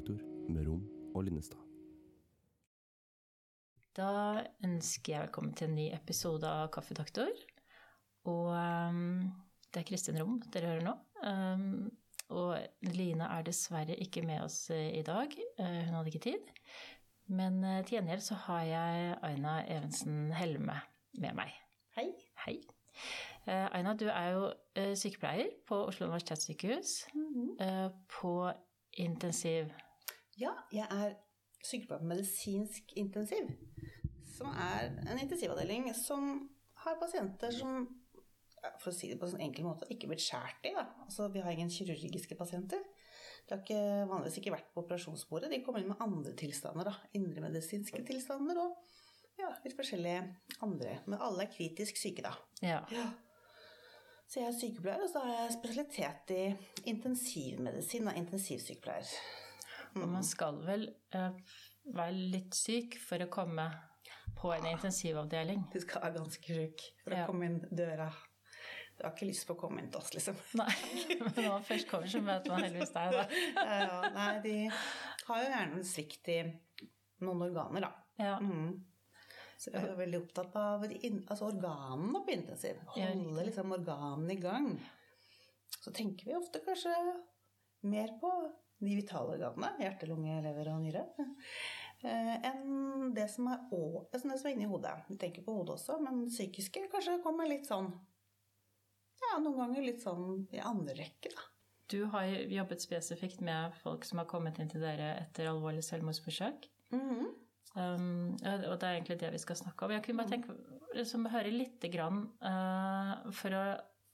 Kaffedoktor med Rom og Linnestad. Da ønsker jeg velkommen til en ny episode av Kaffedoktor. Og um, det er Kristin Rom dere hører nå. Um, og Line er dessverre ikke med oss uh, i dag. Uh, hun hadde ikke tid. Men uh, til gjengjeld så har jeg Aina Evensen Helme med meg. Hei. Hei. Uh, Aina, du er jo uh, sykepleier på Oslo universitetssykehus. uh, på intensiv. Ja, jeg er sykepleier på medisinsk intensiv. Som er en intensivavdeling som har pasienter som for å si det på en sånn enkel måte, ikke blitt skåret i. Altså, vi har ingen kirurgiske pasienter. De har ikke, vanligvis ikke vært på operasjonsbordet. De kommer inn med andre tilstander. da, Indremedisinske tilstander og ja, litt forskjellige andre. Men alle er kritisk syke, da. Ja. Ja. Så jeg er sykepleier, og så har jeg spesialitet i intensivmedisin. Da, intensivsykepleier. Og man skal vel uh, være litt syk for å komme på en intensivavdeling. Du skal være ganske sjuk for Ja. å komme inn døra. Du har ikke lyst på å komme inn til oss, liksom. Nei, men når man først kommer, så møter man heldigvis deg, da. Ja, ja, nei, de har jo gjerne en svikt i noen organer, da. Ja. Mm. Så jeg er veldig opptatt av altså organene på intensiv. Ja, Holde liksom organene i gang. Så tenker vi ofte kanskje mer på de vitale organene, hjerte, lunge, lever og nyre, eh, enn det som er, å- altså det som er inni hodet. Vi tenker på hodet også, men det psykiske kanskje kommer litt sånn Ja, noen ganger litt sånn i andre rekke, da. Du har jobbet spesifikt med folk som har kommet inn til dere etter alvorlig selvmordsforsøk. Mhm. Um, og det er egentlig det vi skal snakke om. Jeg kunne bare tenke, liksom, høre litt grann, uh, for å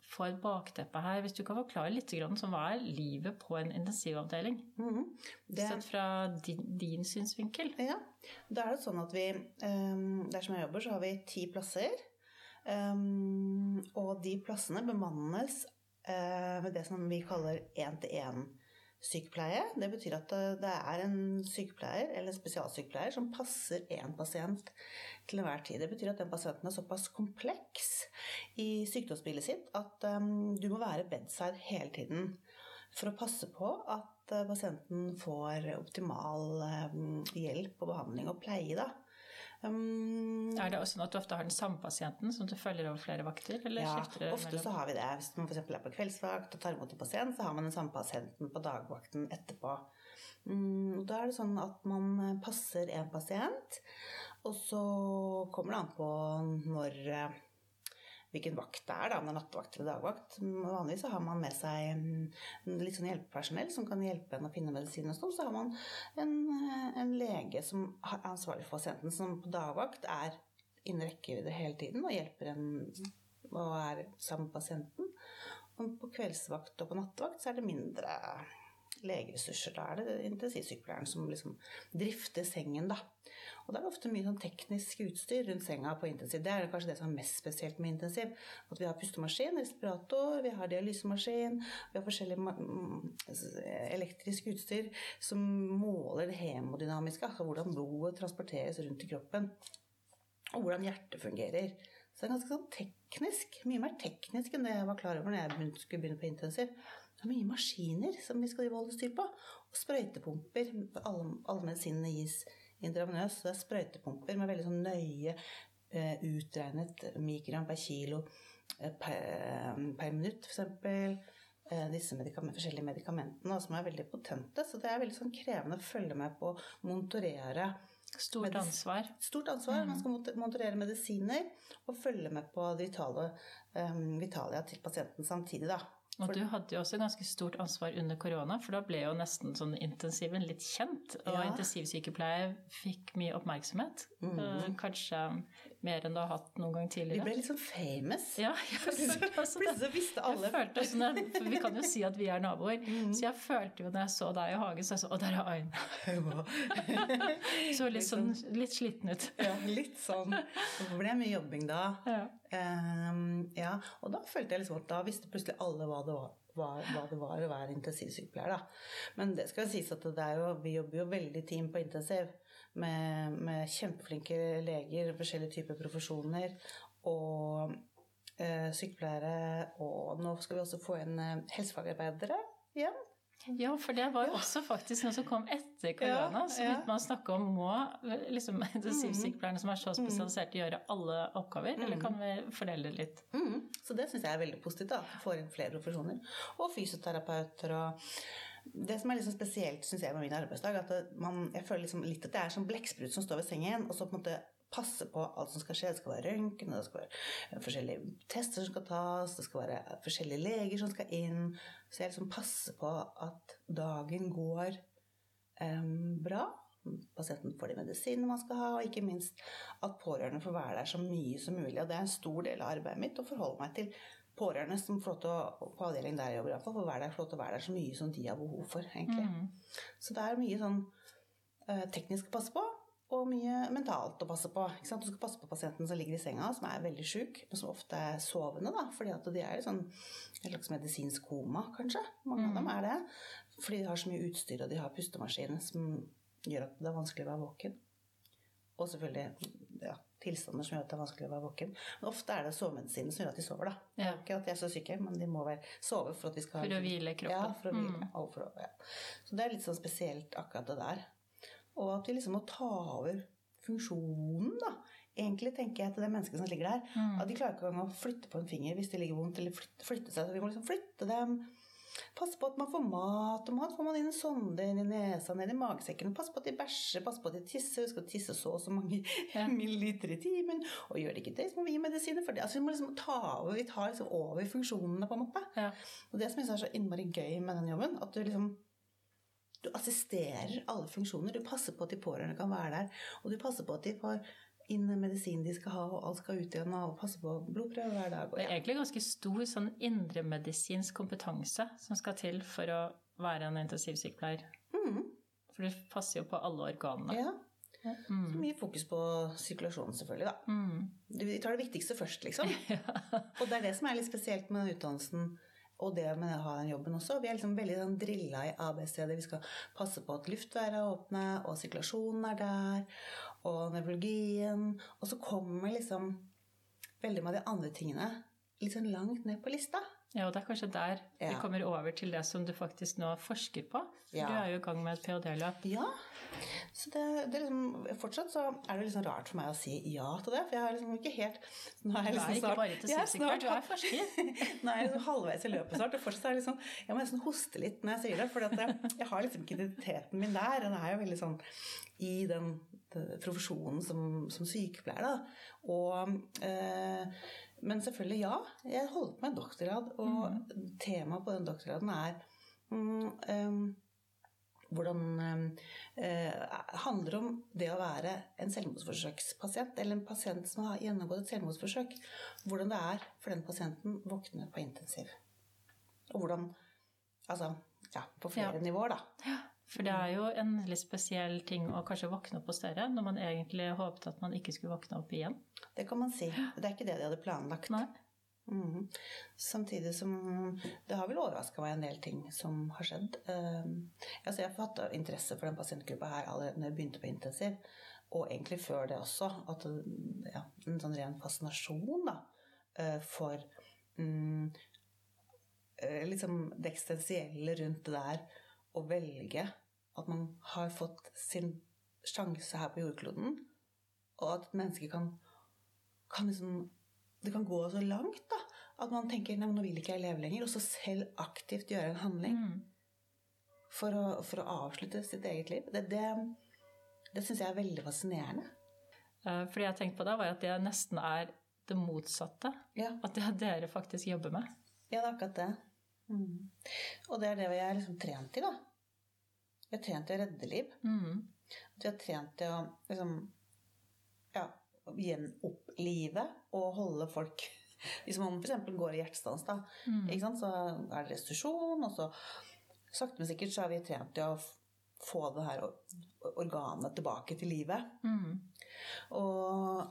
få bakteppet her. Hvis du kan forklare litt sånn, som hva er livet på en intensivavdeling? Mhm. Det, Sett fra din, din synsvinkel. Ja, da er det sånn at vi um, Der som jeg jobber, så har vi ti plasser. Um, og de plassene bemannes uh, med det som vi kaller én-til-én-sykepleie. Det betyr at det, det er en sykepleier eller en spesialsykepleier som passer én pasient til enhver tid. Det betyr at den pasienten er såpass kompleks i sykdomsbildet sitt at um, du må være bedside hele tiden for å passe på at eh, pasienten får optimal eh, hjelp og behandling og pleie. Da. Um, Er det også sånn at du ofte har den samme pasienten som du følger over flere vakter? Eller ja, ofte mellom? så har vi det. Hvis man f.eks. er på kveldsvakt og tar imot en pasient, så har man den samme pasienten på dagvakten etterpå. Um, da er det sånn at man passer en pasient, og så kommer det an på når eh, hvilken vakt det er, da, om det er nattevakt eller dagvakt. Vanligvis så har man med seg litt sånn hjelpepersonell som kan hjelpe en å finne medisin. og sånn. Så har man en, en lege som er ansvarlig for pasienten, som på dagvakt er innen rekkevidde hele tiden og hjelper en og er sammen med pasienten. Og på kveldsvakt og på nattevakt så er det mindre legeressurser. Da er det intensivsykepleieren som liksom drifter sengen, da. Og da er det ofte mye sånn teknisk utstyr rundt senga på intensiv. Det er kanskje det som er mest spesielt med intensiv. At vi har pustemaskin, respirator, vi har dialysemaskin, vi har forskjellig mm, elektrisk utstyr som måler det hemodynamiske, altså hvordan blodet transporteres rundt i kroppen. Og hvordan hjertet fungerer. Så det er ganske sånn teknisk. Mye mer teknisk enn det jeg var klar over når jeg skulle begynne på intensiv. Det er mye maskiner som vi skal holde styr på. Og sprøytepumper. Alle, alle medisinene gis intravenøst. Så det er sprøytepumper med veldig sånn nøye eh, utregnet mikrogram per kilo eh, per, per minutt, f.eks. Eh, disse medikament, forskjellige medikamentene som er veldig potente. Så det er veldig sånn krevende å følge med på å monitorere Stort ansvar. Stort ansvar. Man skal monitorere medisiner og følge med på det vitale, um, vitalia til pasienten samtidig. Da. Og du hadde jo også ganske stort ansvar under korona, for da ble jo nesten sånn intensiven litt kjent. Og Ja. intensivsykepleie fikk mye oppmerksomhet. Mm. Kanskje mer enn du har hatt noen gang tidligere. Vi ble litt sånn famous. Ja. Plutselig visste alle Jeg Vi kan jo si at vi er naboer. Så jeg følte jo når jeg så deg i hagen, så jeg så Å, der er Aina. Så litt, sånn, litt sliten ut. Ja, litt sånn. Det ble mye jobbing da. Ja. Um, ja, og da følte jeg liksom at da visste plutselig alle hva det var, hva, hva det var å være intensivsykepleier. Da. Men det skal jo sies at det jo, vi jobber jo veldig team på intensiv med, med kjempeflinke leger, forskjellige typer profesjoner og eh, sykepleiere. Og nå skal vi også få inn eh, helsefagarbeidere igjen. Ja, for det var jo også faktisk noe som kom etter korona. Så begynte man å snakke om må liksom, intensivsykepleierne som er så spesialiserte, gjøre alle oppgaver, eller kan vi fordele det litt? Mm. Så det syns jeg er veldig positivt. da, Får inn flere profesjoner. Og fysioterapeuter og Det som er liksom spesielt synes jeg, med min arbeidsdag, at man, jeg føler liksom litt at det er som blekksprut som står ved sengen, og så på en måte passe på alt som skal skje. Det skal være røntgen, det skal være forskjellige tester som skal tas, det skal være forskjellige leger som skal inn. Så jeg liksom passer på at dagen går um, bra. Pasienten får de medisinene man skal ha, og ikke minst at pårørende får være der så mye som mulig. Og det er en stor del av arbeidet mitt å forholde meg til pårørende som får lov til å, på avdelingen der jeg jobber, iallfall, får være der, får lov til å være der så mye som de har behov for, egentlig. Mm. Så det er mye sånn eh, teknisk å passe på, og mye mentalt å passe på. Du skal passe på pasienten som ligger i senga, som er veldig sjuk, men som ofte er sovende, da, fordi at de er i sånn et slags medisinsk koma, kanskje. Mange av dem er det. Fordi de har så mye utstyr, og de har pustemaskin som gjør at det er vanskelig å være våken. Og selvfølgelig tilstander som gjør at det er vanskelig å være våken. Men ofte er det sovemedisinen som gjør at de sover, da. Ja. Ikke at de er så syke, men de må være, sove for at vi skal For å hvile kroppen. Ja, for å hvile. Mm. og for å, ja. Så det er litt sånn spesielt akkurat det der. Og at vi liksom må ta over funksjonen, da. Egentlig tenker jeg til det mennesket som ligger der, Mm. at de klarer ikke engang å flytte på en finger hvis det ligger vondt, eller flytte, flytte seg. Så vi må liksom flytte dem. Passe på at man får mat, og mat får man inn en sonde inn i nesa, ned i magesekken. Passe på at de bæsjer, passe på at de tisser. Husk å tisse så og så mange Ja. milliliter i timen. Og gjør det ikke det, så må vi gi medisiner for det. Altså, vi må liksom ta over, vi tar liksom over funksjonene, på en måte. Ja. Og det som jeg er så innmari gøy med den jobben, at du liksom du assisterer alle funksjoner. Du passer på at de pårørende kan være der, og du passer på at de får inn medisin de skal ha, og alt skal ut igjen, og passe på blodprøve hver dag. Og Det er egentlig ganske stor sånn indremedisinsk kompetanse som skal til for å være en intensivsykepleier. Mm. For det passer jo på alle organene. ja. Så Mm. mye fokus på sirkulasjon, selvfølgelig, da. Mm. Vi tar det viktigste først, liksom. Og det er det som er litt spesielt med den utdannelsen og det med å ha den jobben også. Vi er liksom veldig sånn drilla i ABC-det. Vi skal passe på at luftværet er åpne, og sirkulasjonen er der, og nevrologien. Og så kommer liksom veldig mange av de andre tingene litt sånn langt ned på lista. Ja, og det er kanskje der vi kommer over til det som du faktisk nå forsker på. For Ja. du er jo i gang med et ph.d.-løp. Ja. Så det, det liksom, fortsatt så er det liksom rart for meg å si ja til det. For jeg har liksom ikke helt Nå er jeg Du liksom er ikke snart- bare Jeg er intensivsykepleier, du er forsker. Nå er jeg liksom halvveis i løpet snart, og fortsatt er jeg liksom Jeg må nesten hoste litt når jeg sier det, for jeg, jeg har liksom ikke identiteten min der. Den er jo veldig sånn i den, den profesjonen som, som sykepleier, da. Og eh, Men selvfølgelig, ja. Jeg holder på med en doktorgrad, og temaet på den doktorgraden er mm, um, hvordan eh, handler om det å være en selvmordsforsøkspasient, eller en pasient som har gjennomgått et selvmordsforsøk. Hvordan det er for den pasienten våkne på intensiv. Og hvordan Altså, ja, på flere Ja. nivåer, da. For det er jo en litt spesiell ting å kanskje våkne opp hos dere, når man egentlig håpet at man ikke skulle våkne opp igjen. Det kan man si. Det er ikke det de hadde planlagt. Nei. -hmm. Samtidig som det har vel overraska meg en del ting som har skjedd. Uh, altså jeg har hatt interesse for den pasientgruppa her allerede når jeg begynte på intensiv, og egentlig før det også. At, ja, en sånn ren fascinasjon da, uh, for um, uh, liksom det eksistensielle rundt det der å velge at man har fått sin sjanse her på jordkloden, og at et menneske kan, kan liksom det kan gå så langt da, at man tenker nei, nå vil ikke jeg leve lenger, og så selv aktivt gjøre en handling Mm. for, å, for å avslutte sitt eget liv. Det, det, det syns jeg er veldig fascinerende. Fordi For det jeg tenkte på da, var at det nesten er det motsatte. Ja, At det er dere faktisk jobber med. ja det er akkurat det. Mm. Og det er det vi er liksom trent i, da. Vi har trent til å redde liv. Mm. Vi har trent til å liksom ja, gjenopplive og holde folk Hvis man f.eks. går i hjertestans, da, Mm. så er det restitusjon, og så sakte, men sikkert så er vi trent til å få det her organet tilbake til livet. Mm. Og,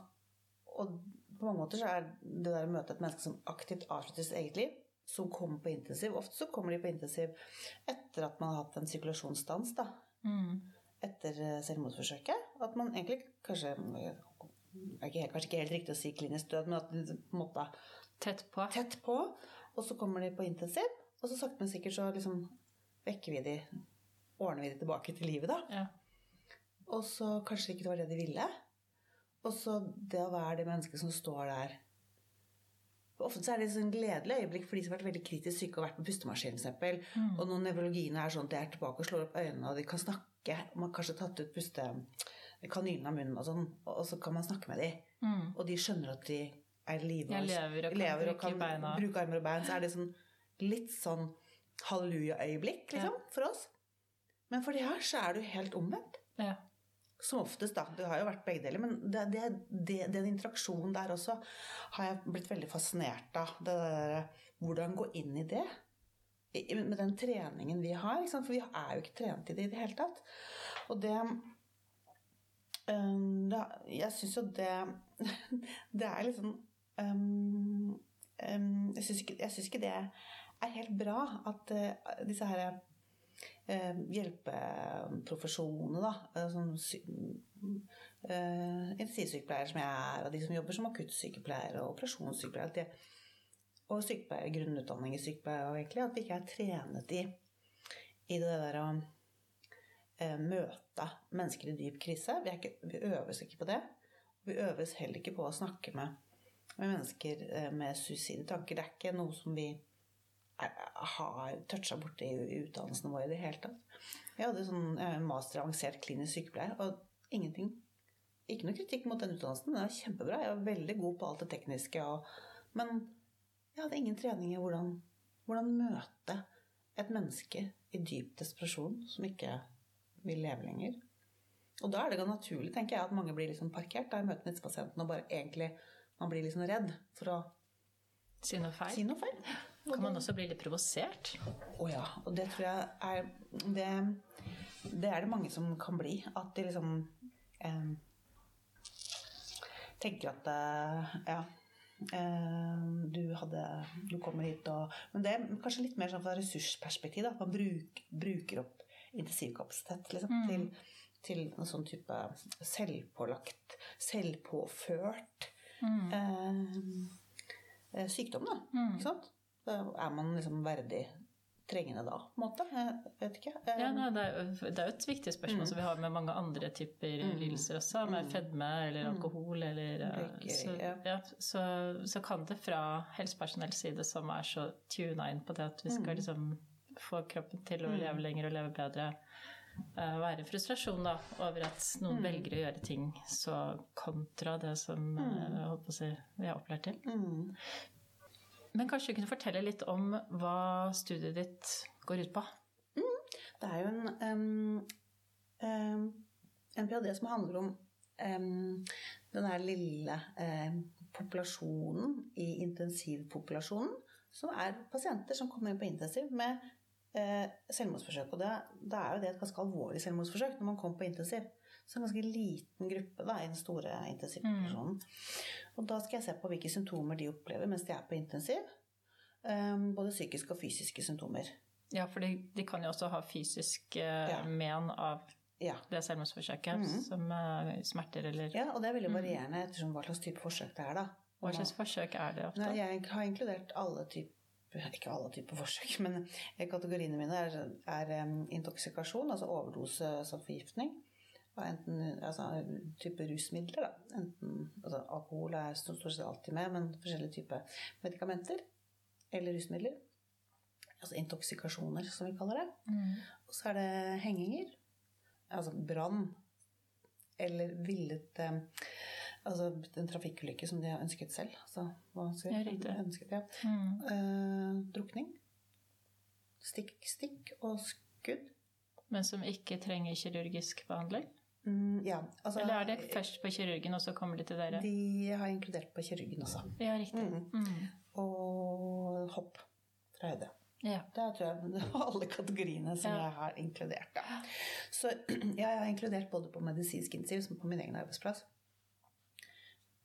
og på mange måter så er det der å møte et menneske som aktivt avslutter sitt eget liv, som kommer på intensiv Ofte så kommer de på intensiv etter at man har hatt en sirkulasjonsstans, da. Mm. Etter eh, selvmordsforsøket. At man egentlig kanskje eh, er ikke, helt- Kanskje ikke helt riktig å si klinisk død, men at de på en måte Tett på. tett på. Og så kommer de på intensiv, og så sakte, men sikkert så liksom vekker vi de, ordner vi de tilbake til livet, da. Ja. Og så kanskje ikke det var det de ville. Og så det å være det mennesket som står der Ofte så er det et sånn gledelig øyeblikk for de som har vært veldig kritisk syke og vært på pustemaskin f.eks. Mm. Og når nevrologiene er sånn at de er tilbake og slår opp øynene, og de kan snakke og Man har kanskje tatt ut pustekanylene av munnen, og sånn, og så kan man snakke med dem. Mm. Og de skjønner at de er i live og, lever og kan lever bruke beina. bruke armer og bein. Så er det sånn litt sånn halleluja-øyeblikk, liksom, for oss. Men for de her så er det jo helt omvendt. Ja. Som oftest, da. Det har jo vært begge deler. Men det, det, det, den interaksjonen der også har jeg blitt veldig fascinert av. Det der, hvordan gå inn i det. Med den treningen vi har. For vi er jo ikke trent i det i det hele tatt. Og det um, da, Jeg syns jo det Det er liksom um, øhm, Jeg syns ikke, ikke det er helt bra at uh, disse her hjelpeprofesjonene, da. Som Sånn sy eh, intensivsykepleiere som jeg er, og de som jobber som akuttsykepleiere og operasjonssykepleiere. Og sykepleier, grunnutdanning i sykepleie, og egentlig at vi ikke er trenet i, i det der å eh, møte mennesker i dyp krise. Vi, ikke, vi øves ikke på det. Vi øves heller ikke på å snakke med, med mennesker eh, med suicidtanker. Det er ikke noe som vi har toucha borti i utdannelsene våre i det hele tatt. Jeg hadde sånn eh, master avansert klinisk sykepleier, og ingenting Ikke noe kritikk mot den utdannelsen, den er kjempebra. Jeg var veldig god på alt det tekniske, og, men jeg hadde ingen trening i hvordan, hvordan møte et menneske i dyp desperasjon som ikke vil leve lenger. Og da er det naturlig, tenker jeg, at mange blir liksom parkert da i møte med disse pasientene, og bare egentlig man blir liksom redd for å Si noe feil. si noe feil. Kan man også bli litt provosert? Å ja. Og det tror jeg er det, det er det mange som kan bli. At de liksom eh, tenker at eh, ja eh, du hadde Du kommer hit og Men det er kanskje litt mer sånn fra ressursperspektiv. Da. At man bruk, bruker opp intensivkapasitet liksom, til, til en sånn type selvpålagt, selvpåført mm. eh, sykdom, da. Ikke sant? Er man liksom verdig trengende da, på en måte. Jeg vet ikke. Eh, Ja, nei, det, er, jo- det er jo et viktig spørsmål som vi har med mange andre typer lidelser også, med fedme eller alkohol eller eh, så, ja. ja, så, så kan det fra helsepersonells side, som er så tuna inn på det at vi skal liksom få kroppen til å leve lenger og leve bedre, uh, være frustrasjon da, over at noen velger å gjøre ting så kontra det som uh, jeg håper å si, vi er opplært til. Mm. Men kanskje du kunne fortelle litt om hva studiet ditt går ut på? Det er jo en, um, um, en ph.d. som handler om um, den der lille populasjonen i intensivpopulasjonen, som er pasienter som kommer inn på intensiv med eh, selvmordsforsøk. Og det er jo det et ganske alvorlig selvmordsforsøk når man kommer på intensiv. Så en ganske liten gruppe da, i den store intensivpopulasjonen. Og da skal jeg se på hvilke symptomer de opplever mens de er på intensiv. Um, både psykiske og fysiske symptomer. Ja, for de, de kan jo også ha fysisk uh, Ja. men av Ja. det selvmordsforsøket, som uh, smerter eller Ja, og det er veldig varierende ettersom hva slags type forsøk det er, da. Hva slags forsøk er det ofte? Nei, jeg har inkludert alle typer ikke alle typer forsøk, men kategoriene mine er, er um, intoksikasjon, altså overdose som forgiftning. Enten altså, type rusmidler, da. Enten, altså, alkohol er stort sett alltid med, men forskjellige typer medikamenter eller rusmidler. Altså intoksikasjoner, som vi kaller det. Mm. Og så er det henginger. Altså brann. Eller villet eh, Altså en trafikkulykke som de har ønsket selv. Altså, hva skal jeg riktig. ønsket, ja. Mm. Eh, drukning. Stikk, stikk og skudd. Men som ikke trenger kirurgisk behandling? Mm, ja, altså Eller er det først på kirurgen, og så kommer de til dere? De har inkludert på kirurgen også. Ja, riktig. Mm. Mm. Og hopp fra høyde. Ja. Det er, tror jeg alle kategoriene som Ja. jeg har inkludert. Da. Så ja, jeg har inkludert både på medisinsk intensiv som på min egen arbeidsplass.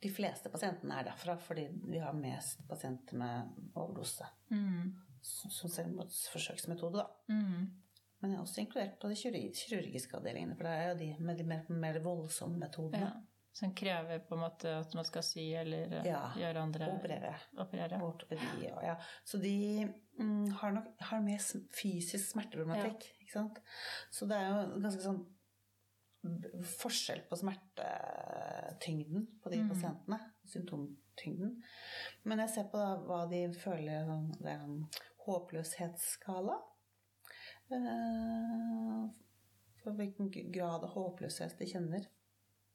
De fleste pasientene er derfra fordi vi har mest pasienter med overdose Mm. som som selvmordsforsøksmetode. Da. Men jeg har også inkludert på de kirurgiske avdelingene, for det er jo de med de mer, mer voldsomme metodene. Ja. Som krever på en måte at man skal sy eller eh, Ja, gjøre andre Operere. operere. Ortopedi og ja. Så de mm, har nok har mer fysisk smerteproblematikk. Ikke sant? Så det er jo ganske sånn forskjell på smertetyngden på de Mm. pasientene. Symptomtyngden. Men jeg ser på da, hva de føler sånn, Det er en håpløshetsskala. Eh, For hvilken grad av håpløshet de kjenner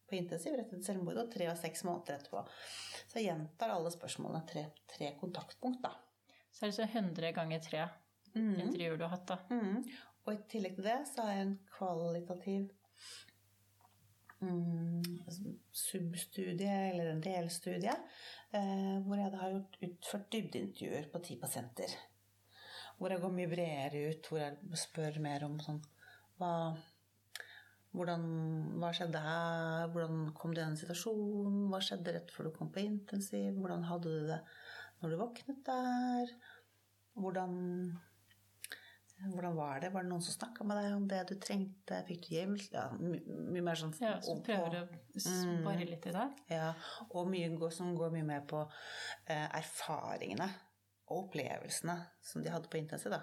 på intensiv rett etter selvmord, og tre og seks måneder etterpå. Så jeg gjentar alle spørsmålene. Tre, tre kontaktpunkt, da. Så er det så 100 ganger tre mm. intervjuer du har hatt, da. Mm. Og i tillegg til det så har jeg en kvalitativ mm, substudie, eller en delstudie, eh, hvor jeg da har gjort, utført dybdeintervjuer på ti pasienter. Hvor jeg går mye bredere ut, hvor jeg spør mer om sånn hva, hvordan, hva skjedde her? Hvordan kom du i den situasjonen? Hva skjedde rett før du kom på intensiv? Hvordan hadde du det når du våknet der? Hvordan hvordan var det? Var det noen som snakka med deg om det du trengte? Fikk du hjelp? Ja, my, mye mer sånn Ja, så og prøver du å spare litt i dag? ja, og mye går, som går mye mer på eh, erfaringene og opplevelsene som de hadde på intensiv. Da.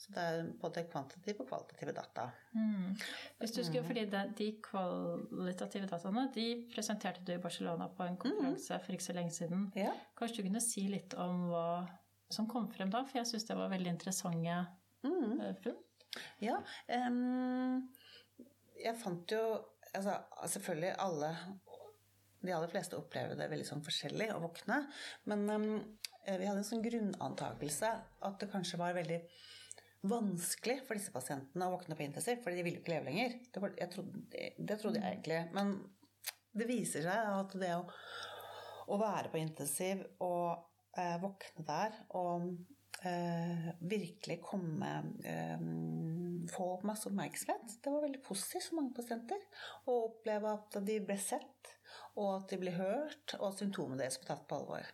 Så det er både kvantitative og kvalitative data. Mm. Hvis du skulle, fordi de, De kvalitative dataene de presenterte du i Barcelona på en konferanse for ikke så lenge siden. Ja. Kanskje du kunne si litt om hva som kom frem da? For jeg syns det var veldig interessante Mm. eh, funn. Ja. Um, jeg fant jo altså, Selvfølgelig alle De aller fleste opplever det veldig sånn forskjellig å våkne. Men em, vi hadde en sånn grunnantakelse at det kanskje var veldig vanskelig for disse pasientene å våkne på intensiv, fordi de ville ikke leve lenger. Det, var, trodde, det trodde jeg egentlig. Men det viser seg at det å, å være på intensiv og eh, våkne der og eh, virkelig komme eh, Få masse oppmerksomhet. Det var veldig positivt for mange pasienter. Å oppleve at de ble sett, og at de ble hørt, og at symptomene deres ble tatt på alvor.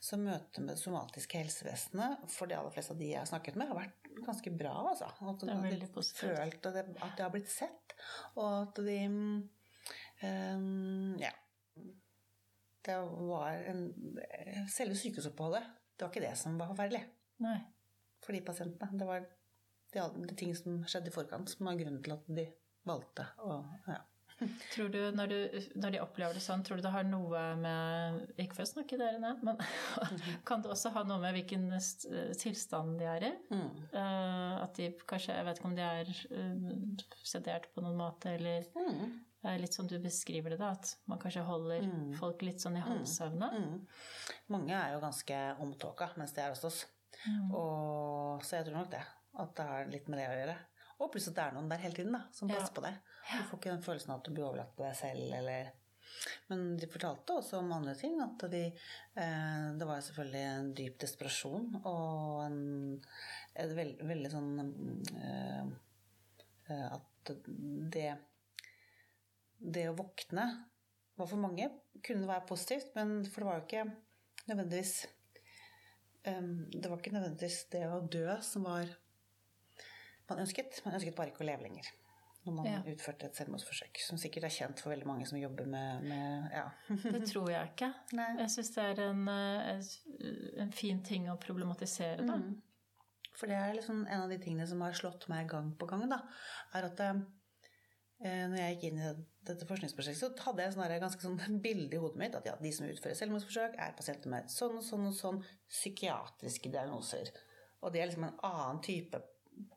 Så møtet med det somatiske helsevesenet for de aller fleste av de jeg har snakket med, har vært ganske bra. Altså. At Det er veldig positivt. følt at, det, at har blitt sett, og at de um, Ja. Det var en Selve sykehusoppholdet, det var ikke det som var forferdelig Nei. for de pasientene. Det var de, de ting som skjedde i forkant, som var grunnen til at de valgte å ja. Tror du når, du, når de opplever det sånn, tror du det har noe med Ikke for å snakke dere ned, men kan det også ha noe med hvilken tilstand de er i? Mm. Eh, at de kanskje Jeg vet ikke om de er eh, sedert på noen måte, eller Mm. litt som du beskriver det, da, at man kanskje holder folk litt sånn i halvsøvne. Mm. Mange er jo ganske omtåka mens de er hos oss. Mm. Og, så jeg tror nok det. At det har litt med det å gjøre. Og pluss at det er noen der hele tiden da, som Ja. passer på deg. Du får ikke den følelsen av at du blir overlatt på deg selv. Eller Men de fortalte også om andre ting. At de, eh, det var selvfølgelig en dyp desperasjon og en, en veld, veldig sånn eh, eh, At det Det å våkne var for mange kunne være positivt, men for det var jo ikke nødvendigvis eh, Det var ikke nødvendigvis det å dø som var man ønsket. Man ønsket bare ikke å leve lenger. Når man Ja. utførte et selvmordsforsøk. Som sikkert er kjent for veldig mange som jobber med, med ja. Det tror jeg ikke. Nei. Jeg syns det er en, eh, en fin ting å problematisere, da. Mm. For det er liksom en av de tingene som har slått meg gang på gang, da, er at eh, når jeg gikk inn i dette forskningsprosjektet, så hadde jeg sånn ganske sånn bilde i hodet mitt at ja, de som utfører selvmordsforsøk, er pasienter med sånn og sånn og sånn psykiatriske diagnoser. Og de er liksom en annen type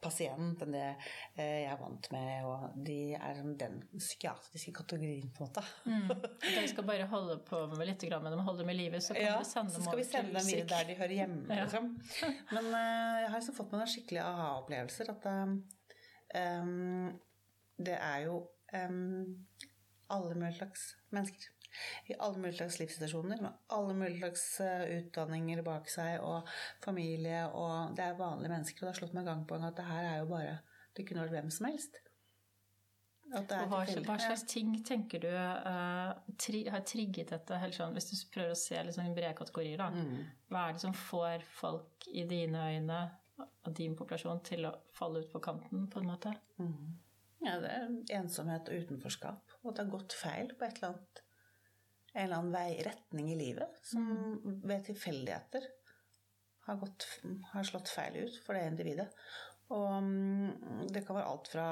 pasient enn det eh, jeg er vant med, og de er den psykiatriske kategorien, på en måte. Mm. Dere skal bare holde på med litt med dem, holde dem i livet, så kan Ja, dere sende så dem skal vi over sende til dem videre der de hører hjemme. Ja. Liksom. Men eh, jeg har liksom fått meg noen skikkelige aha-opplevelser. At eh, det er jo em, alle mulige slags mennesker. I alle mulige slags livssituasjoner, med alle mulige slags eh, utdanninger bak seg, og familie, og det er vanlige mennesker. Og det har slått meg gang på gang at det her er jo bare Det kunne vært hvem som helst. Hva, hva slags ting tenker du uh, tri, har trigget dette? Helt sånn, hvis du prøver å se sånn i brede kategorier, da. Mm. Hva er det som får folk i dine øyne og din populasjon til å falle ut på kanten, på en måte? Ja, det er ensomhet og utenforskap. Og at det har gått feil på et eller annet en eller annen vei, retning i livet som ved tilfeldigheter har, gått, har slått feil ut for det individet. Og mm, det kan være alt fra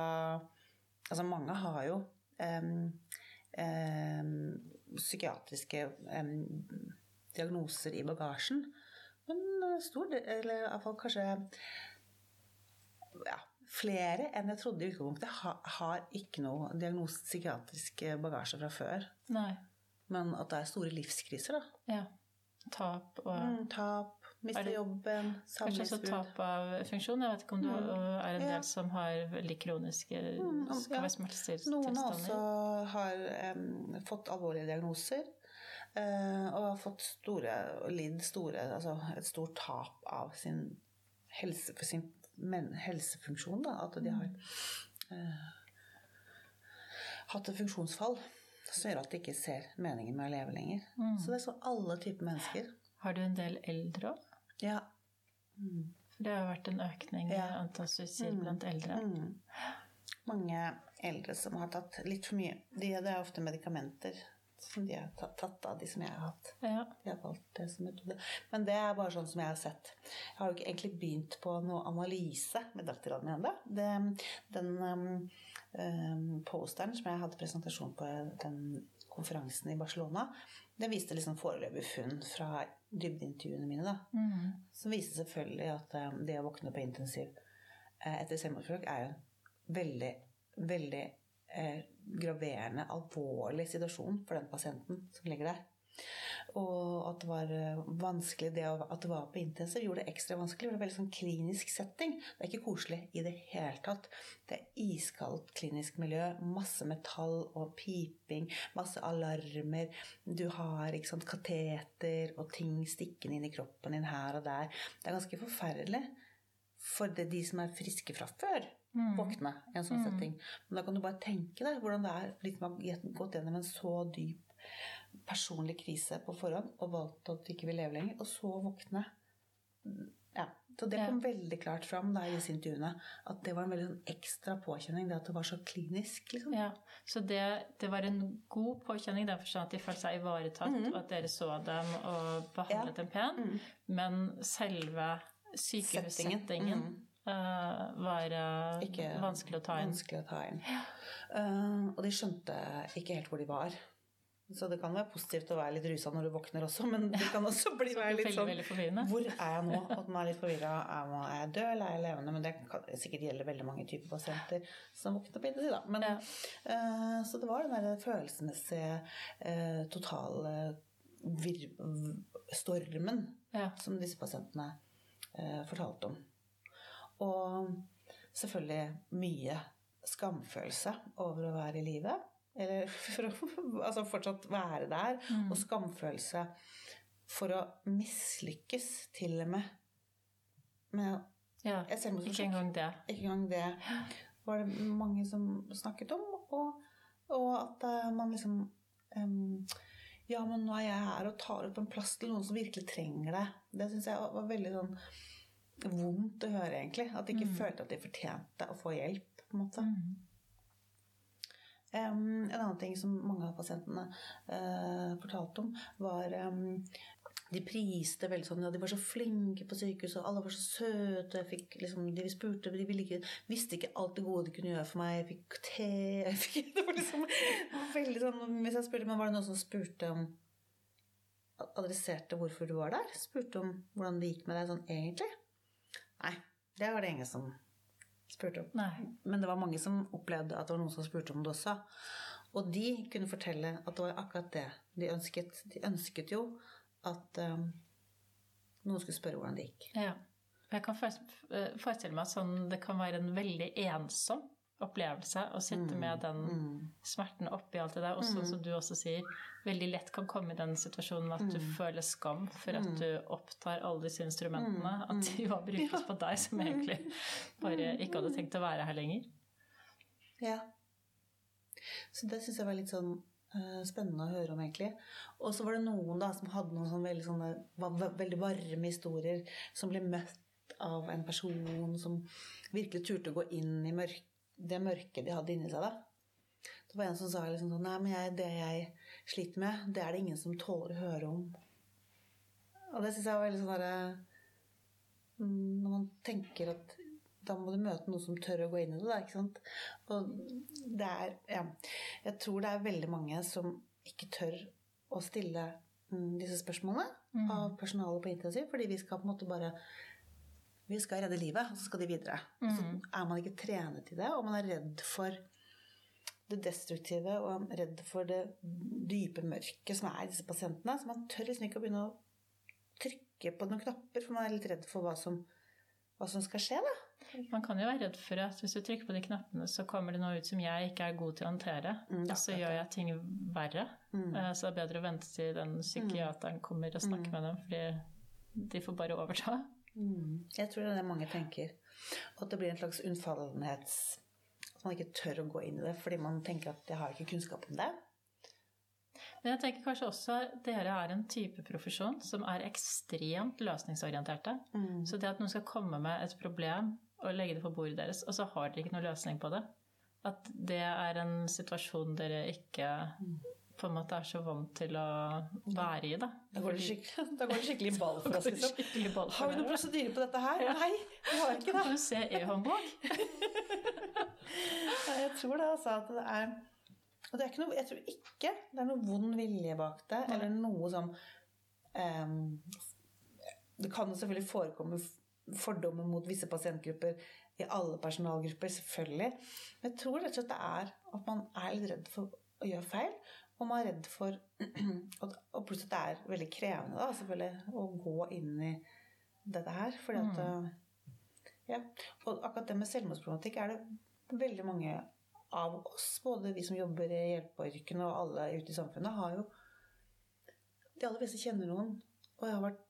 Altså, mange har jo um, um, psykiatriske um, diagnoser i bagasjen. Men stor del, eller iallfall kanskje ja, flere enn jeg trodde i utgangspunktet, har, har ikke noe diagnos, psykiatrisk bagasje fra før. Nei. Men at det er store livskriser, da. Ja. Tap og Mm, tap, miste det- jobben, Kanskje også tap av funksjon. Jeg vet ikke om du er en Ja. del som har veldig kroniske Mm, skal ja. være smertestillende Noen også har um, fått alvorlige diagnoser. Uh, og har fått store, lidd store, altså et stort tap av sin, helse, for sin men, helsefunksjon. Da, at de har uh, hatt et funksjonsfall som gjør at de ikke ser meningen med å leve lenger. Mm. Så det er så alle typer mennesker. Har du en del eldre òg? Ja. For det har vært en økning Ja. antall suicid blant eldre. Mm. Mange eldre som har tatt litt for mye. De, det er ofte medikamenter som de har tatt, av, de som jeg har hatt. Ja. De har valgt det som metode. Men det er bare sånn som jeg har sett. Jeg har jo ikke egentlig begynt på noe analyse med doktorgraden min ennå. Den um, um, posteren som jeg hadde presentasjon på den konferansen i Barcelona, den viste liksom foreløpige funn fra dybdeintervjuene mine. da. Mm. Som viser selvfølgelig at um, det å våkne på intensiv eh, etter selvmordsforsøk er jo veldig, veldig eh, graverende, alvorlig situasjon for den pasienten som ligger der. Og at det var eh, vanskelig det at det var på intensiv, gjorde det ekstra vanskelig. Det var en veldig sånn klinisk setting. Det er ikke koselig i det hele tatt. Det er iskaldt klinisk miljø. Masse metall og piping. Masse alarmer. Du har ikke sant, kateter og ting stikkende inn i kroppen din her og der. Det er ganske forferdelig for de som er friske fra før. Våkne i en sånn setting. Men da kan du bare tenke deg hvordan det er de som har gått gjennom en så dyp personlig krise på forhånd og valgt at de ikke vil leve lenger, og så våkne. Ja, så Det Ja. kom veldig klart fram da i disse intervjuene at det var en veldig sånn ekstra påkjenning. Det at det var så klinisk. liksom. Ja, Så det, det var en god påkjenning i den forstand at de følte seg ivaretatt, og at dere så dem og behandlet Ja. dem pent. Men selve sykehussettingen mm eh, var eh, vanskelig å ta inn. Vanskelig å ta inn. Eh, og de skjønte ikke helt hvor de var. Så det kan være positivt å være litt rusa når du våkner også, men det kan også bli være litt sånn. Hvor er jeg nå? At man er litt forvirra. Er jeg død eller er jeg levende? Men det kan sikkert gjelde veldig mange typer pasienter som våkner på intensiv. da. Men, Ja. uh, så det var den der følelsesmessige, uh, totale stormen Ja. som disse pasientene uh, fortalte om. Og selvfølgelig mye skamfølelse over å være i live. Eller for å altså fortsatt være der. Og skamfølelse for å mislykkes til og med med ja. Ikke engang det. Ikke engang det var det mange som snakket om. Og, og at eh, man liksom um, Ja, men nå er jeg her og tar opp en plass til noen som virkelig trenger det. Det syns jeg var, var veldig sånn vondt å høre, egentlig. At de ikke følte at de fortjente å få hjelp. på en måte. Em, en annen ting som mange av pasientene uh, fortalte om, var um, de priste veldig sånn, ja, de var så flinke på sykehuset, og alle var så søte. Fikk, liksom, de spurte, de ville ikke, visste ikke alt det gode de kunne gjøre for meg. Jeg fikk te jeg fikk, Det var liksom veldig sånn, Hvis jeg spurte, men var det noen som spurte om Adresserte hvorfor du var der? Spurte om hvordan det gikk med deg sånn egentlig? Nei, det var det ingen som spurte om. Nei. Men det var mange som opplevde at det var noen som spurte om det også. Og de kunne fortelle at det var akkurat det de ønsket. De ønsket jo at um, noen skulle spørre hvordan det gikk. Ja. Jeg kan eh, forestille meg sånn, det kan være en veldig ensom opplevelse å sitte med den smerten oppi alt det der. Og sånn som du også sier, veldig lett kan komme i den situasjonen at du føler skam for at du opptar alle disse instrumentene. At de jo brukes på deg, som egentlig bare ikke hadde tenkt å være her lenger. Ja. Så det syns jeg var litt sånn eh, spennende å høre om, egentlig. Og så var det noen da som hadde noen sånn veldig, sånne, veldig varme historier, som ble møtt av en person som virkelig turte å gå inn i mørk, det mørket de hadde inni seg. da. Det var en som sa liksom sånn Nei, men jeg, det jeg sliter med, det er det ingen som tåler å høre om. Og det syns jeg var veldig sånn derre mm, Når man tenker at da må du møte noen som tør å gå inn i det. Da, ikke sant? Og det er Ja. Jeg tror det er veldig mange som ikke tør å stille mm, disse spørsmålene av personalet på intensiv, fordi vi skal på en måte bare vi skal redde livet, og så skal de videre. Så er man ikke trenet i det, og man er redd for det destruktive og redd for det dype mørket som er i disse pasientene. Så man tør liksom ikke å begynne å trykke på noen knapper, for man er litt redd for hva som, hva som skal skje. da. Man kan jo være redd for at hvis du trykker på de knappene, så kommer det noe ut som jeg ikke er god til å håndtere. Mm, og så gjør jeg ting verre. Mm. Så det er bedre å vente til den psykiateren kommer og snakker med dem, fordi de får bare overta. Jeg tror det er det mange tenker. Og at det blir en slags unnfallenhets At man ikke tør å gå inn i det fordi man tenker at jeg har ikke kunnskap om det. Men jeg tenker kanskje også dere er en type profesjon som er ekstremt løsningsorienterte. Så det at noen skal komme med et problem og legge det på bordet deres, og så har dere ikke noen løsning på det, at det er en situasjon dere ikke på en måte er så vant til å være i, da. Da går det skikkelig, da går det skikkelig ball for oss. Liksom. Ball Har vi noen prosedyre på dette her? Nei, vi har ikke det. Kan du se e-håndbok? Jeg tror det, altså. At det er Og det er ikke noe Jeg tror ikke det er noe vond vilje bak det, eller noe sånn um, Det kan jo selvfølgelig forekomme fordommer mot visse pasientgrupper i alle personalgrupper, selvfølgelig. Men jeg tror rett og slett det er at man er litt redd for å gjøre feil. Og man er redd for Og plutselig det er veldig krevende da, selvfølgelig, å gå inn i dette her. Fordi at ja. Og akkurat det med selvmordsproblematikk er det veldig mange av oss, både vi som jobber i hjelpeyrkene og alle ute i samfunnet, har jo De aller fleste kjenner noen, og jeg har vært,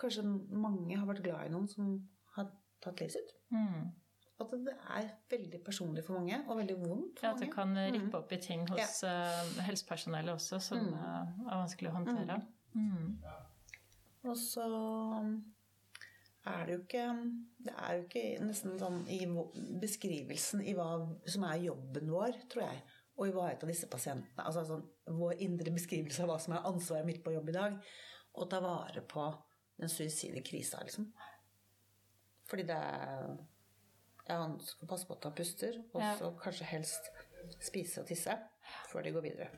kanskje mange har vært glad i noen som har tatt livet sitt. Mm. At det er veldig personlig for mange, og veldig vondt for mange. Ja, at det kan rippe opp i ting hos ja. helsepersonellet også som mm. er vanskelig å håndtere. Mm. Og så er det jo ikke Det er jo ikke nesten sånn i beskrivelsen i hva som er jobben vår, tror jeg, å ivareta disse pasientene. Altså sånn, vår indre beskrivelse av hva som er ansvaret mitt på jobb i dag. Å ta vare på den suicide krisa, liksom. Fordi det er Ja, han skal passe på at han puster, og Ja. så kanskje helst spise og tisse før de går videre.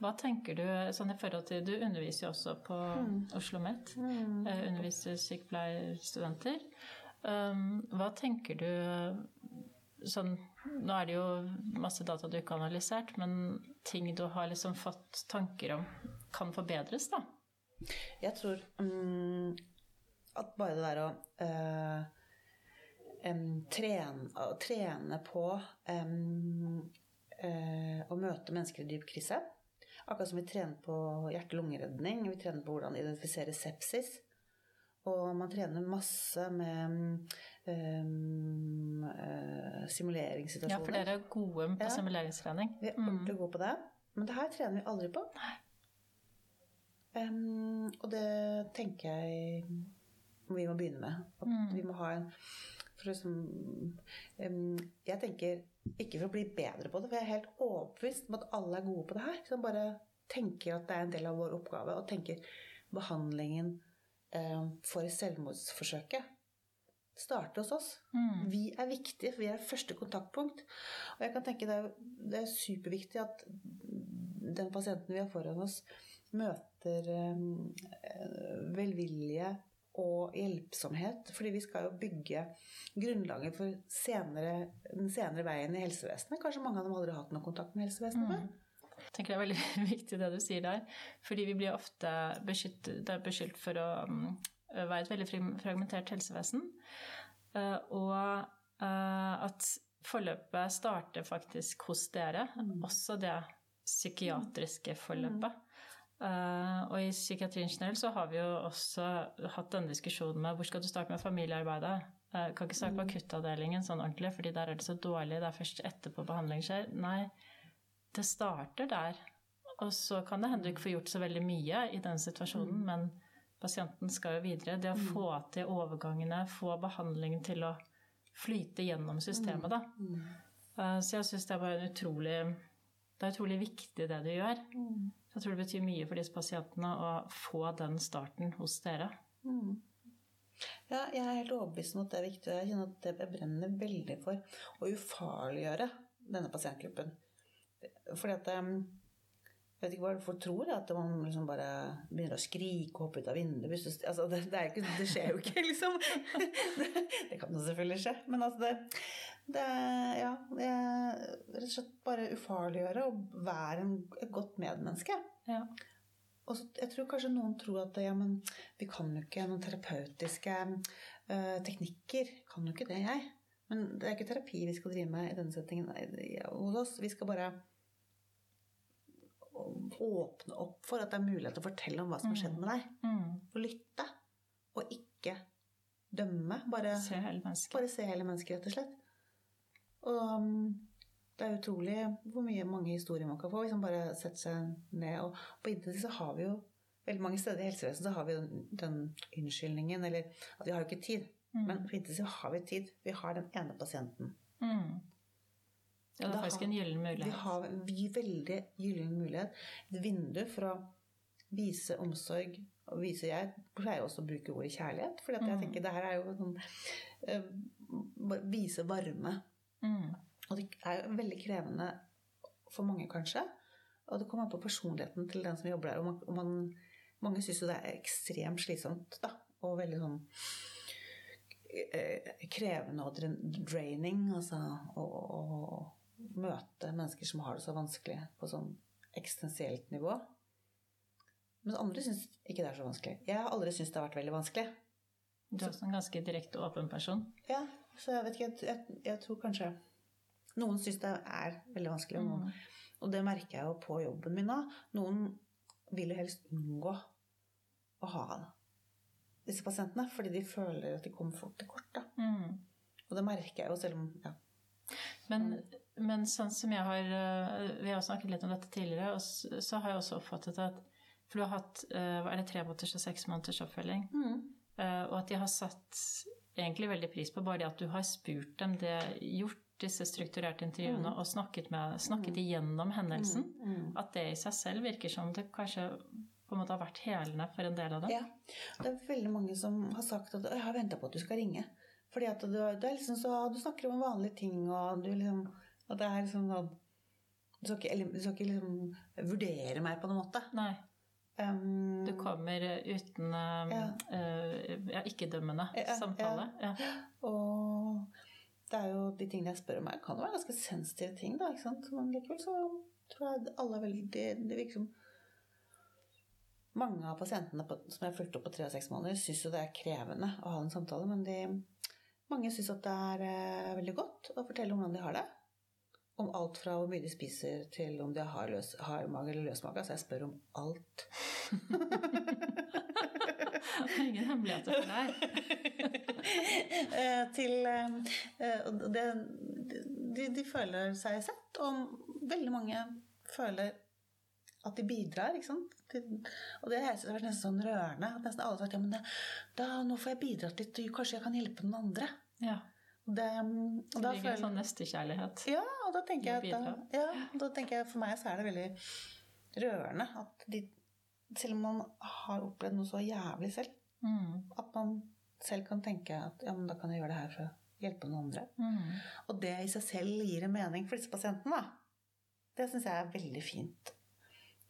Hva tenker du sånn i forhold til Du underviser jo også på Oslo OsloMet. Mm. Underviser sykepleierstudenter. Um, hva tenker du sånn Nå er det jo masse data du ikke har analysert, men ting du har liksom fått tanker om, kan forbedres, da? Jeg tror um, at bare det der å eh, em, trene, trene på um, uh, å møte mennesker i dyp krise Akkurat som vi trener på hjerte-lungeredning, vi trener på hvordan identifisere sepsis. Og man trener masse med um, uh, simuleringssituasjoner. Ja, for dere er gode på Ja. simuleringstrening. Vi er ordentlig gode på det. Men det her trener vi aldri på. Um, og det tenker jeg vi må begynne med. At vi må ha en for liksom, um, Jeg tenker ikke for å bli bedre på det, for jeg er helt overbevist om at alle er gode på det her. Som bare tenker at det er en del av vår oppgave, og tenker behandlingen um, for selvmordsforsøket starter hos oss. Vi er viktige, for vi er første kontaktpunkt. Og jeg kan tenke det er, det er superviktig at den pasienten vi har foran oss, møter velvilje og hjelpsomhet. Fordi vi skal jo bygge grunnlaget for senere, den senere veien i helsevesenet. Kanskje mange av dem aldri har hatt noe kontakt med helsevesenet før. Jeg tenker det er veldig viktig det du sier der. Fordi vi blir ofte beskyldt, er beskyldt for å mm, være et veldig fragmentert helsevesen. Eh, Og eh, at forløpet starter faktisk hos dere. Også det psykiatriske forløpet. Eh, og i psykiatrien generelt så har vi jo også hatt denne diskusjonen med hvor skal du starte med familiearbeidet? Uh, kan ikke starte på akuttavdelingen sånn ordentlig, fordi der er det så dårlig. Det er først etterpå behandling skjer. Nei, det starter der. Og så kan det hende du ikke får gjort så veldig mye i den situasjonen, men pasienten skal jo videre. Det å få til overgangene, få behandlingen til å flyte gjennom systemet, da. Uh, Så jeg syns det er bare en utrolig Det er utrolig viktig det du gjør. Jeg tror det betyr mye for disse pasientene å få den starten hos dere. Mm. Ja, jeg er helt overbevist om at det er viktig. Jeg kjenner at det brenner veldig for å ufarliggjøre denne pasientgruppen. Fordi at um, Jeg vet ikke hva folk tror, at man liksom bare begynner å skrike og hoppe ut av vinduet. Altså, det, det, ikke, det skjer jo ikke, liksom. Det, det kan jo selvfølgelig skje. Men altså, det, det er Ja. Rett og slett bare ufarliggjøre og være en, et godt medmenneske. Ja. Og så, jeg tror kanskje noen tror at ja, men vi kan jo ikke noen terapeutiske uh, teknikker. Kan jo ikke det, jeg. Men det er ikke terapi vi skal drive med i denne settingen hos oss. Vi skal bare åpne opp for at det er mulighet til å fortelle om hva som har skjedd med deg. Mm. Og lytte. Og ikke dømme. Bare Se hele mennesket. bare se hele mennesket, rett og slett. Og um, det er utrolig hvor mye mange historier man kan få hvis man bare setter seg ned. Og på internett så har vi jo veldig mange steder i helsevesenet så har vi den, den unnskyldningen, eller at vi har jo ikke tid. Men på internett så har vi tid. Vi har den ene pasienten. Mm. Ja, det er faktisk en gyllen Vi har vi veldig gyllen mulighet. Et vindu for å vise omsorg. Og vise Jeg pleier også å bruke ordet kjærlighet, for jeg Mm. tenker det her er jo sånn eh, Vise varme. Mm. Og det er jo veldig krevende for mange, kanskje. Og det kommer an på personligheten til den som jobber der. Og man, og man, mange syns jo det er ekstremt slitsomt, da. Og veldig sånn eh, krevende og draining. Altså å, å møte mennesker som har det så vanskelig på sånn eksistensielt nivå. Mens andre syns ikke det er så vanskelig. Jeg har aldri syntes det har vært veldig vanskelig. Du er også en ganske direkte og åpen person. Ja, så jeg vet ikke, jeg, jeg, jeg tror kanskje Noen syns det er veldig vanskelig, og, noen, og det merker jeg jo på jobben min òg. Noen vil jo helst unngå å ha disse pasientene, fordi de føler at de kommer fort til kort. Mm. Og det merker jeg jo, selv om ja. Men, men sånn som jeg har eh, Vi har snakket litt om dette tidligere, og så har jeg også oppfattet at For du har hatt eh, er det tre måneders og seks måneders oppfølging. Mm. Og at de har satt egentlig veldig pris på bare det at du har spurt dem det, gjort disse strukturerte intervjuene og snakket, med, snakket igjennom hendelsen. At det i seg selv virker som det kanskje på en måte har vært helende for en del av dem. Ja. Det er veldig mange som har sagt at 'jeg har venta på at du skal ringe'. Fordi at du, du, liksom så, du snakker om vanlige ting, og du liksom At det er liksom sånn Du skal ikke, du skal ikke liksom vurdere meg på noen måte. Nei, Um, du kommer uten um, Ja. Uh, ja, ikke-dømmende Ja, samtale. Ja. Og det er jo de tingene jeg spør om her, kan jo være ganske sensitive ting, da, ikke sant? Men likevel så tror jeg alle er veldig Det, det virker som mange av pasientene på, som jeg har fulgt opp på tre og seks måneder, syns jo det er krevende å ha en samtale, men de, mange syns at det er eh, veldig godt å fortelle om hvordan de har det. Om alt fra hvor mye de spiser, til om de har løs, hardmage eller løs mage. Altså jeg spør om alt. Ingen hemmeligheter for deg. Eh, til eh, det, de, de føler seg sett, og veldig mange føler at de bidrar. ikke sant? Og det har vært nesten sånn rørende. at Nesten alle har sagt ja, men det, da, nå får jeg bidratt litt, kanskje jeg kan hjelpe noen andre. Ja. Det, og Det ligger en sånn nestekjærlighet. ja, og da tenker jeg at ja, da tenker jeg for meg så er det veldig rørende at de, selv om man har opplevd noe så jævlig selv, Mm. at man selv kan tenke at ja, men da kan jeg gjøre det her for å hjelpe noen andre. Mm. Og det i seg selv gir en mening for disse pasientene. Da. Det syns jeg er veldig fint.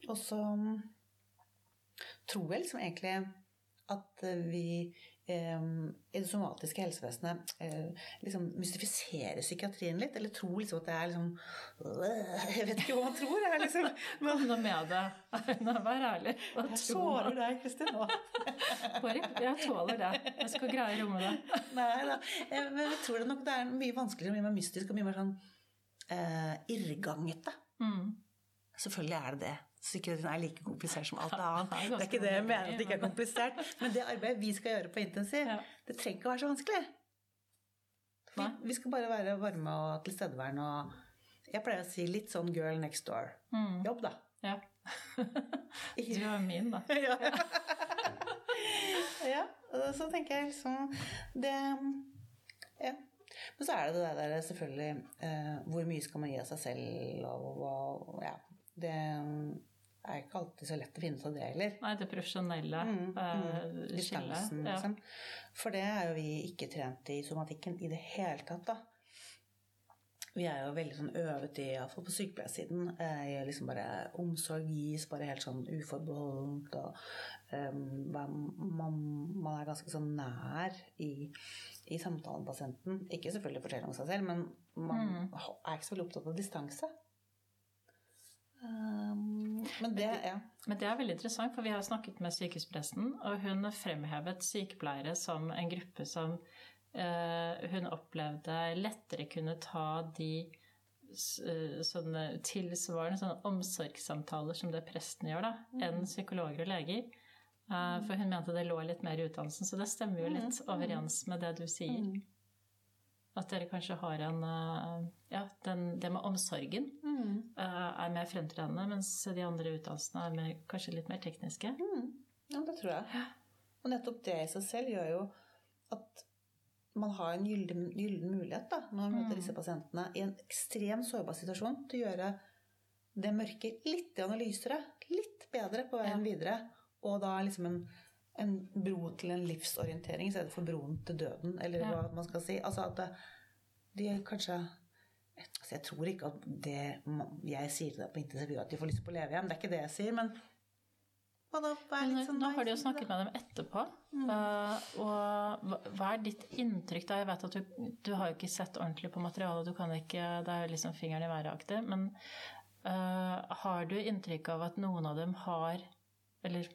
Og så tror jeg liksom egentlig at vi i det somatiske helsevesenet eh, liksom mystifisere psykiatrien litt. Eller tror liksom at det er liksom øh, Jeg vet ikke hva man tror. Jeg er liksom, men, nå med det. Nå, Vær ærlig. Hva jeg tåler deg, Kristin. Bare, jeg tåler det. Jeg skal greie å romme det. Nei da. Jeg, men jeg tror det nok det er mye vanskeligere, mye mer mystisk og mye mer sånn eh, irrgangete. Mm. Selvfølgelig er det det. Psykiatrien er like komplisert som alt annet. Det er ikke det jeg mener at det ikke er komplisert. Men det arbeidet vi skal gjøre på intensiv, det trenger ikke å være så vanskelig. Vi, vi skal bare være varme og tilstedeværende og Jeg pleier å si litt sånn girl next door. Mm. Jobb, da. Ja. Du er min, da. ja. ja. Så tenker jeg liksom Det ja. Men så er det det der selvfølgelig eh, Hvor mye skal man gi av seg selv, og hva Ja. Det er ikke alltid så lett å finne ut av det heller. Nei, det profesjonelle Mm, eh, mm. skillet. Distansen, Ja. liksom. For det er jo vi ikke trent i somatikken i det hele tatt, da. Vi er jo veldig sånn øvet i, iallfall på sykepleiersiden, eh, i liksom bare omsorg gis bare helt sånn uforbeholdent, og um, man, man, er ganske sånn nær i, i samtalen med pasienten. Ikke selvfølgelig fortelle om seg selv, men man er ikke så veldig opptatt av distanse. Um, men det, ja. Men det er veldig interessant, for vi har snakket med sykehuspresten, og hun fremhevet sykepleiere som en gruppe som eh, hun opplevde lettere kunne ta de eh, sånne tilsvarende sånne omsorgssamtaler som det presten gjør, da, enn psykologer og leger. Eh, for hun mente det lå litt mer i utdannelsen, så det stemmer jo litt overens med det du sier. Mm. At dere kanskje har en eh, Ja, den, det med omsorgen Mm. eh, er mer fremtredende, mens de andre utdannelsene er mer, kanskje litt mer tekniske. Mm. Ja, det tror jeg. Og nettopp det i seg selv gjør jo at man har en gyllen, gyllen mulighet da, når man møter disse pasientene i en ekstremt sårbar situasjon til å gjøre det mørke litt lysere, litt bedre på veien videre, og da liksom en, en bro til en livsorientering i stedet for broen til døden, eller Ja. hva man skal si. Altså at de kanskje altså Jeg tror ikke at det jeg sier til deg på intervju at de får lyst på å leve igjen, det er ikke det jeg sier, men da? Litt sånn nå har du jo snakket med dem etterpå. eh, og hva- er ditt inntrykk da? Jeg vet at du, du har jo ikke sett ordentlig på materialet, du kan ikke, det er liksom fingeren i været-aktig. Men uh, har du inntrykk av at noen av dem har, eller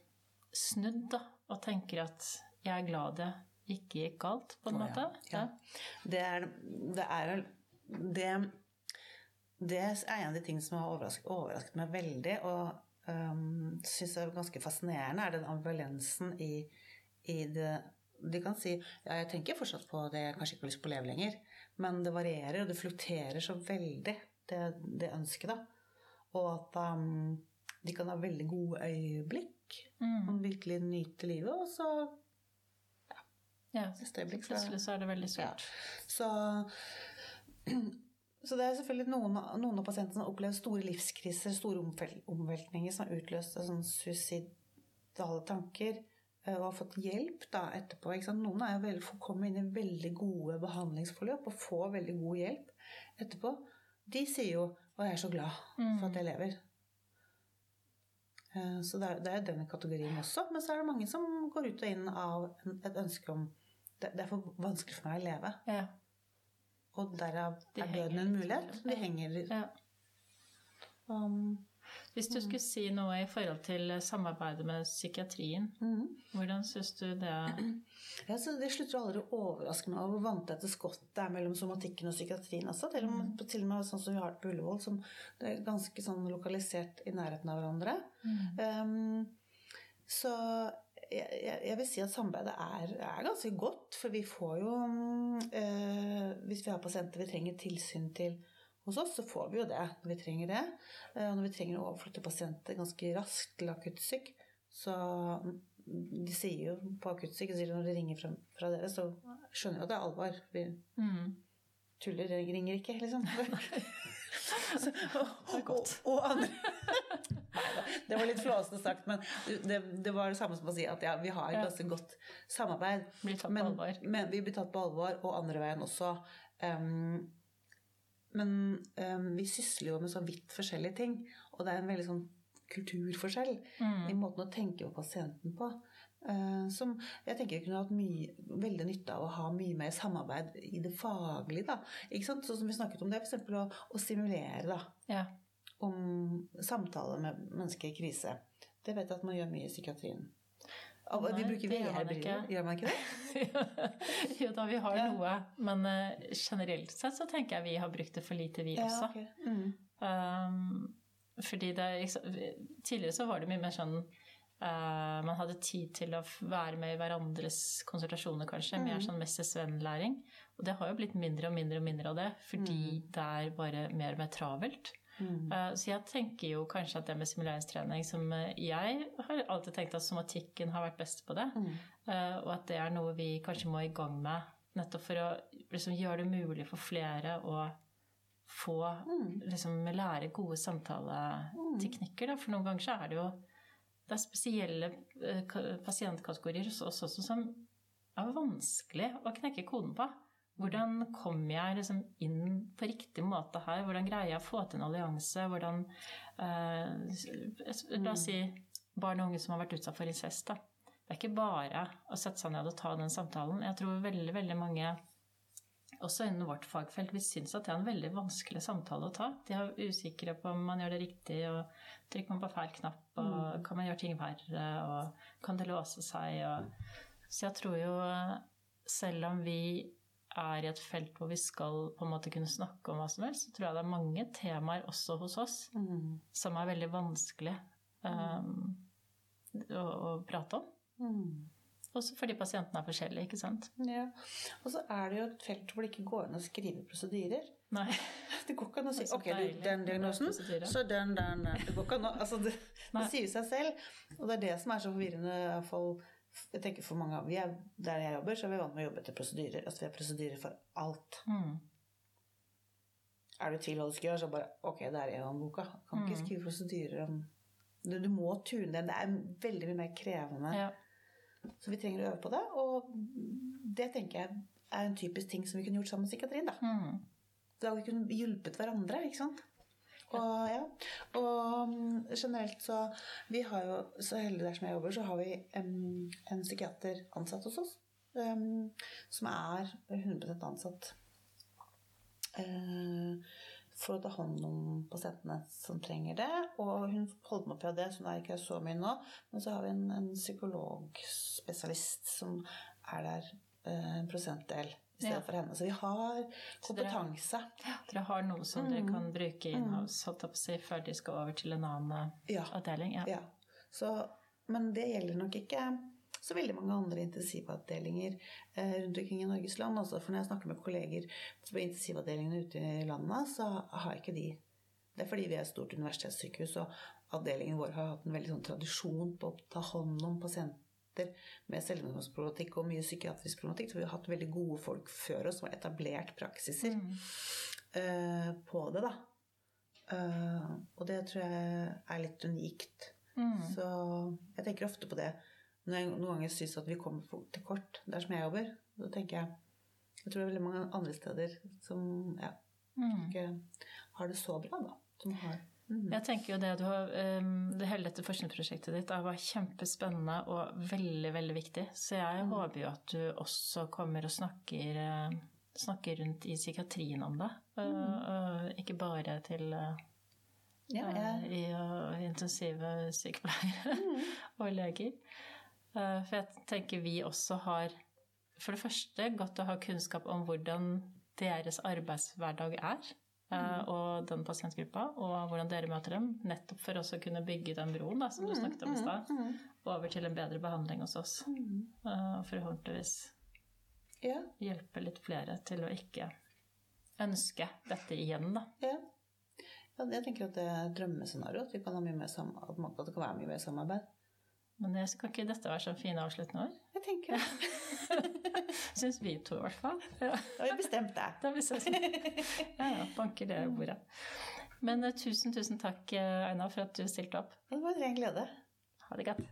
snudd, da, og tenker at jeg er glad det ikke gikk galt, på en oh, måte? ja. Det er, det er det, det er en av de tingene som har overrasket, overrasket meg veldig, og um, syns er ganske fascinerende, er den ambulansen i, i det De kan si ja, jeg tenker fortsatt på det, jeg kanskje ikke har lyst på å leve lenger, men det varierer, og det flukterer så veldig, det, det ønsket, da. Og at um, de kan ha veldig gode øyeblikk, Mm. og virkelig nyte livet, og så Ja. øyeblikk så Plutselig så er det veldig Ja. Så, så det er selvfølgelig noen, noen av pasientene som opplever store livskriser, store omveltninger som har utløst sånn suicidale tanker, eh, og har fått hjelp da etterpå. Noen er jo veldig, kommer komme inn i veldig gode behandlingsforløp og får veldig god hjelp etterpå. De sier jo 'Å, jeg er så glad for at jeg lever'. Eh, Så det er, det er denne kategorien også. Men så er det mange som går ut og inn av et ønske om det, det er for vanskelig for meg å leve. Ja. Og derav er døden en mulighet. De henger ja. um, Hvis du skulle si noe i forhold til samarbeidet med psykiatrien, mhm. hvordan syns du det ja, så Det slutter aldri å overraske meg over hvor vanntette skott det er mellom somatikken og psykiatrien Altså. Til og med, til og med sånn som vi har det på Ullevål, som det er ganske sånn lokalisert i nærheten av hverandre. Um, så jeg, jeg, jeg vil si at samarbeidet er, er ganske godt, for vi får jo eh, Hvis vi har pasienter vi trenger tilsyn til hos oss, så får vi jo det når vi trenger det. Eh, Og når vi trenger å overflytte pasienter ganske raskt til akuttsyk, så mm, de sier jo på akuttsyk, når de ringer fra, fra dere, så skjønner jo at det er alvor. Vi mm. tuller, ringer ikke, liksom. Så, og, og, og andre det var litt flåsete sagt, men det, det var det samme som å si at ja, vi har et ganske godt samarbeid. Men, alvor. Men vi blir tatt på alvor, og andre veien også. Um, men um, vi sysler jo med så vidt forskjellige ting, og det er en veldig sånn kulturforskjell Mm. i måten å tenke på pasienten på. Uh, som jeg tenker kunne hatt mye, veldig nytte av å ha mye mer samarbeid i det faglige. Da. Ikke sant? Sånn som vi snakket om det, f.eks. Å, å simulere da, Ja. om samtale med mennesker i krise. Det vet jeg at man gjør mye i psykiatrien. Nei, de bruker VR-briller. Gjør man ikke det? jo da, vi har Ja. noe. Men uh, generelt sett så tenker jeg vi har brukt det for lite, vi også. Okay. Mm. Um, fordi det så- Tidligere så var det mye mer sånn uh, Man hadde tid til å være med i hverandres konsultasjoner, kanskje. Mer sånn mester-svenn-læring. Og det har jo blitt mindre og mindre og mindre av det, fordi det er bare mer og mer travelt. Mm. Eh, Så jeg tenker jo kanskje at det med simuleringstrening som eh, Jeg har alltid tenkt at somatikken har vært best på det. Mm. eh, Og at det er noe vi kanskje må i gang med nettopp for å liksom gjøre det mulig for flere å få liksom lære gode samtaleteknikker. Da. For noen ganger så er det jo det er spesielle pasientkategorier også, også som er vanskelig å knekke koden på. Hvordan kommer jeg liksom inn på riktig måte her? Hvordan greier jeg å få til en allianse? Hvordan eh, La oss si barn og unge som har vært utsatt for incest. Da. Det er ikke bare å sette seg ned og ta den samtalen. Jeg tror veldig, veldig mange, også innen vårt fagfelt, vi synes at det er en veldig vanskelig samtale å ta. De er usikre på om man gjør det riktig, og trykker man på feil knapp, og kan man gjøre ting verre, og kan det låse seg, og Så jeg tror jo, selv om vi er i et felt hvor vi skal på en måte kunne snakke om hva som helst, så tror jeg det er mange temaer også hos oss Mm. som er veldig vanskelig um, å, å prate om. Mm. Også fordi pasientene er forskjellige, ikke sant? Ja. Og så er det jo et felt hvor det ikke går an å skrive prosedyrer. Nei. Det går ikke an å si ok, du, den diagnosen, så den, den, den. Det går ikke an å altså det, det sier seg selv. Og det er det som er så forvirrende. i hvert fall, Jeg tenker for mange, vi er, Der jeg jobber, så er vi vant med å jobbe etter prosedyrer. Altså vi har prosedyrer for alt. Mm. Er du i tvil hva du skal gjøre, så bare ok, det er E-håndboka. Kan Mm. ikke skrive prosedyrer om du, du må tune den. Det er veldig mye mer krevende. Ja. Så vi trenger å øve på det. Og det tenker jeg er en typisk ting som vi kunne gjort sammen med psykiatrien. da. Mm. Da vi kunnet hjulpet hverandre, ikke sant? Og, ja. og mm, generelt så Vi har jo, så heldig der som jeg jobber, så har vi um, en psykiater ansatt hos oss. Um, som er 100 ansatt. uh, for å ta hånd om pasientene som trenger det. Og hun holder med det, så hun er ikke så mye nå. Men så har vi en, en psykologspesialist som er der uh, en prosentdel i stedet Ja. henne. Så vi har Så dere- Dere har noe som Mm. dere kan bruke in-house holdt jeg å si, før de skal over til en annen eh, Ja. avdeling? Ja. Ja. Så, men det gjelder nok ikke så veldig mange andre intensivavdelinger eh, rundt omkring i Norges land. Også for når jeg snakker med kolleger på intensivavdelingene ute i landet, så har ikke de Det er fordi vi er et stort universitetssykehus, og avdelingen vår har hatt en veldig sånn tradisjon på å ta hånd om pasienter med selvmordsproblematikk og mye psykiatrisk problematikk. Så vi har hatt veldig gode folk før oss som har etablert praksiser Mm. uh, på det, da. Uh, og det tror jeg er litt unikt. Mm. Så jeg tenker ofte på det når jeg noen ganger syns at vi kommer til kort der som jeg jobber. Da tenker jeg Jeg tror det er veldig mange andre steder som ja, Mm. ikke har det så bra, da. Som har Mhm. Jeg tenker jo det du har um, Det hele dette forskningsprosjektet ditt var kjempespennende og veldig, veldig viktig. Så jeg Mm. håper jo at du også kommer og snakker, eh, snakker rundt i psykiatrien om det. Uh, og ikke bare til uh, Mm. Ja, jeg, i uh, intensive sykepleiere Mm. og leger. Uh, for jeg tenker vi også har for det første godt å ha kunnskap om hvordan deres arbeidshverdag er. Uh, Og den pasientgruppa, og hvordan dere møter dem. Nettopp for også å kunne bygge den broen da, som du snakket om i stad. Over til en bedre behandling hos oss. Uh, Forhåpentligvis ja, hjelpe litt flere til å ikke ønske dette igjen, da. ja. ja, jeg tenker at det er et drømmescenario. At, vi kan ha mye mer at det kan være mye mer samarbeid. Men det, kan ikke dette være sånn fine avsluttende ord? Jeg tenker det. Syns vi to, i hvert fall. Ja. Da har vi bestemt det. Da vi. Ja, ja, banker det bordet. Men eh, tusen, tusen takk, Aina Einar, for at du stilte opp. Det var en glede. Ha det godt.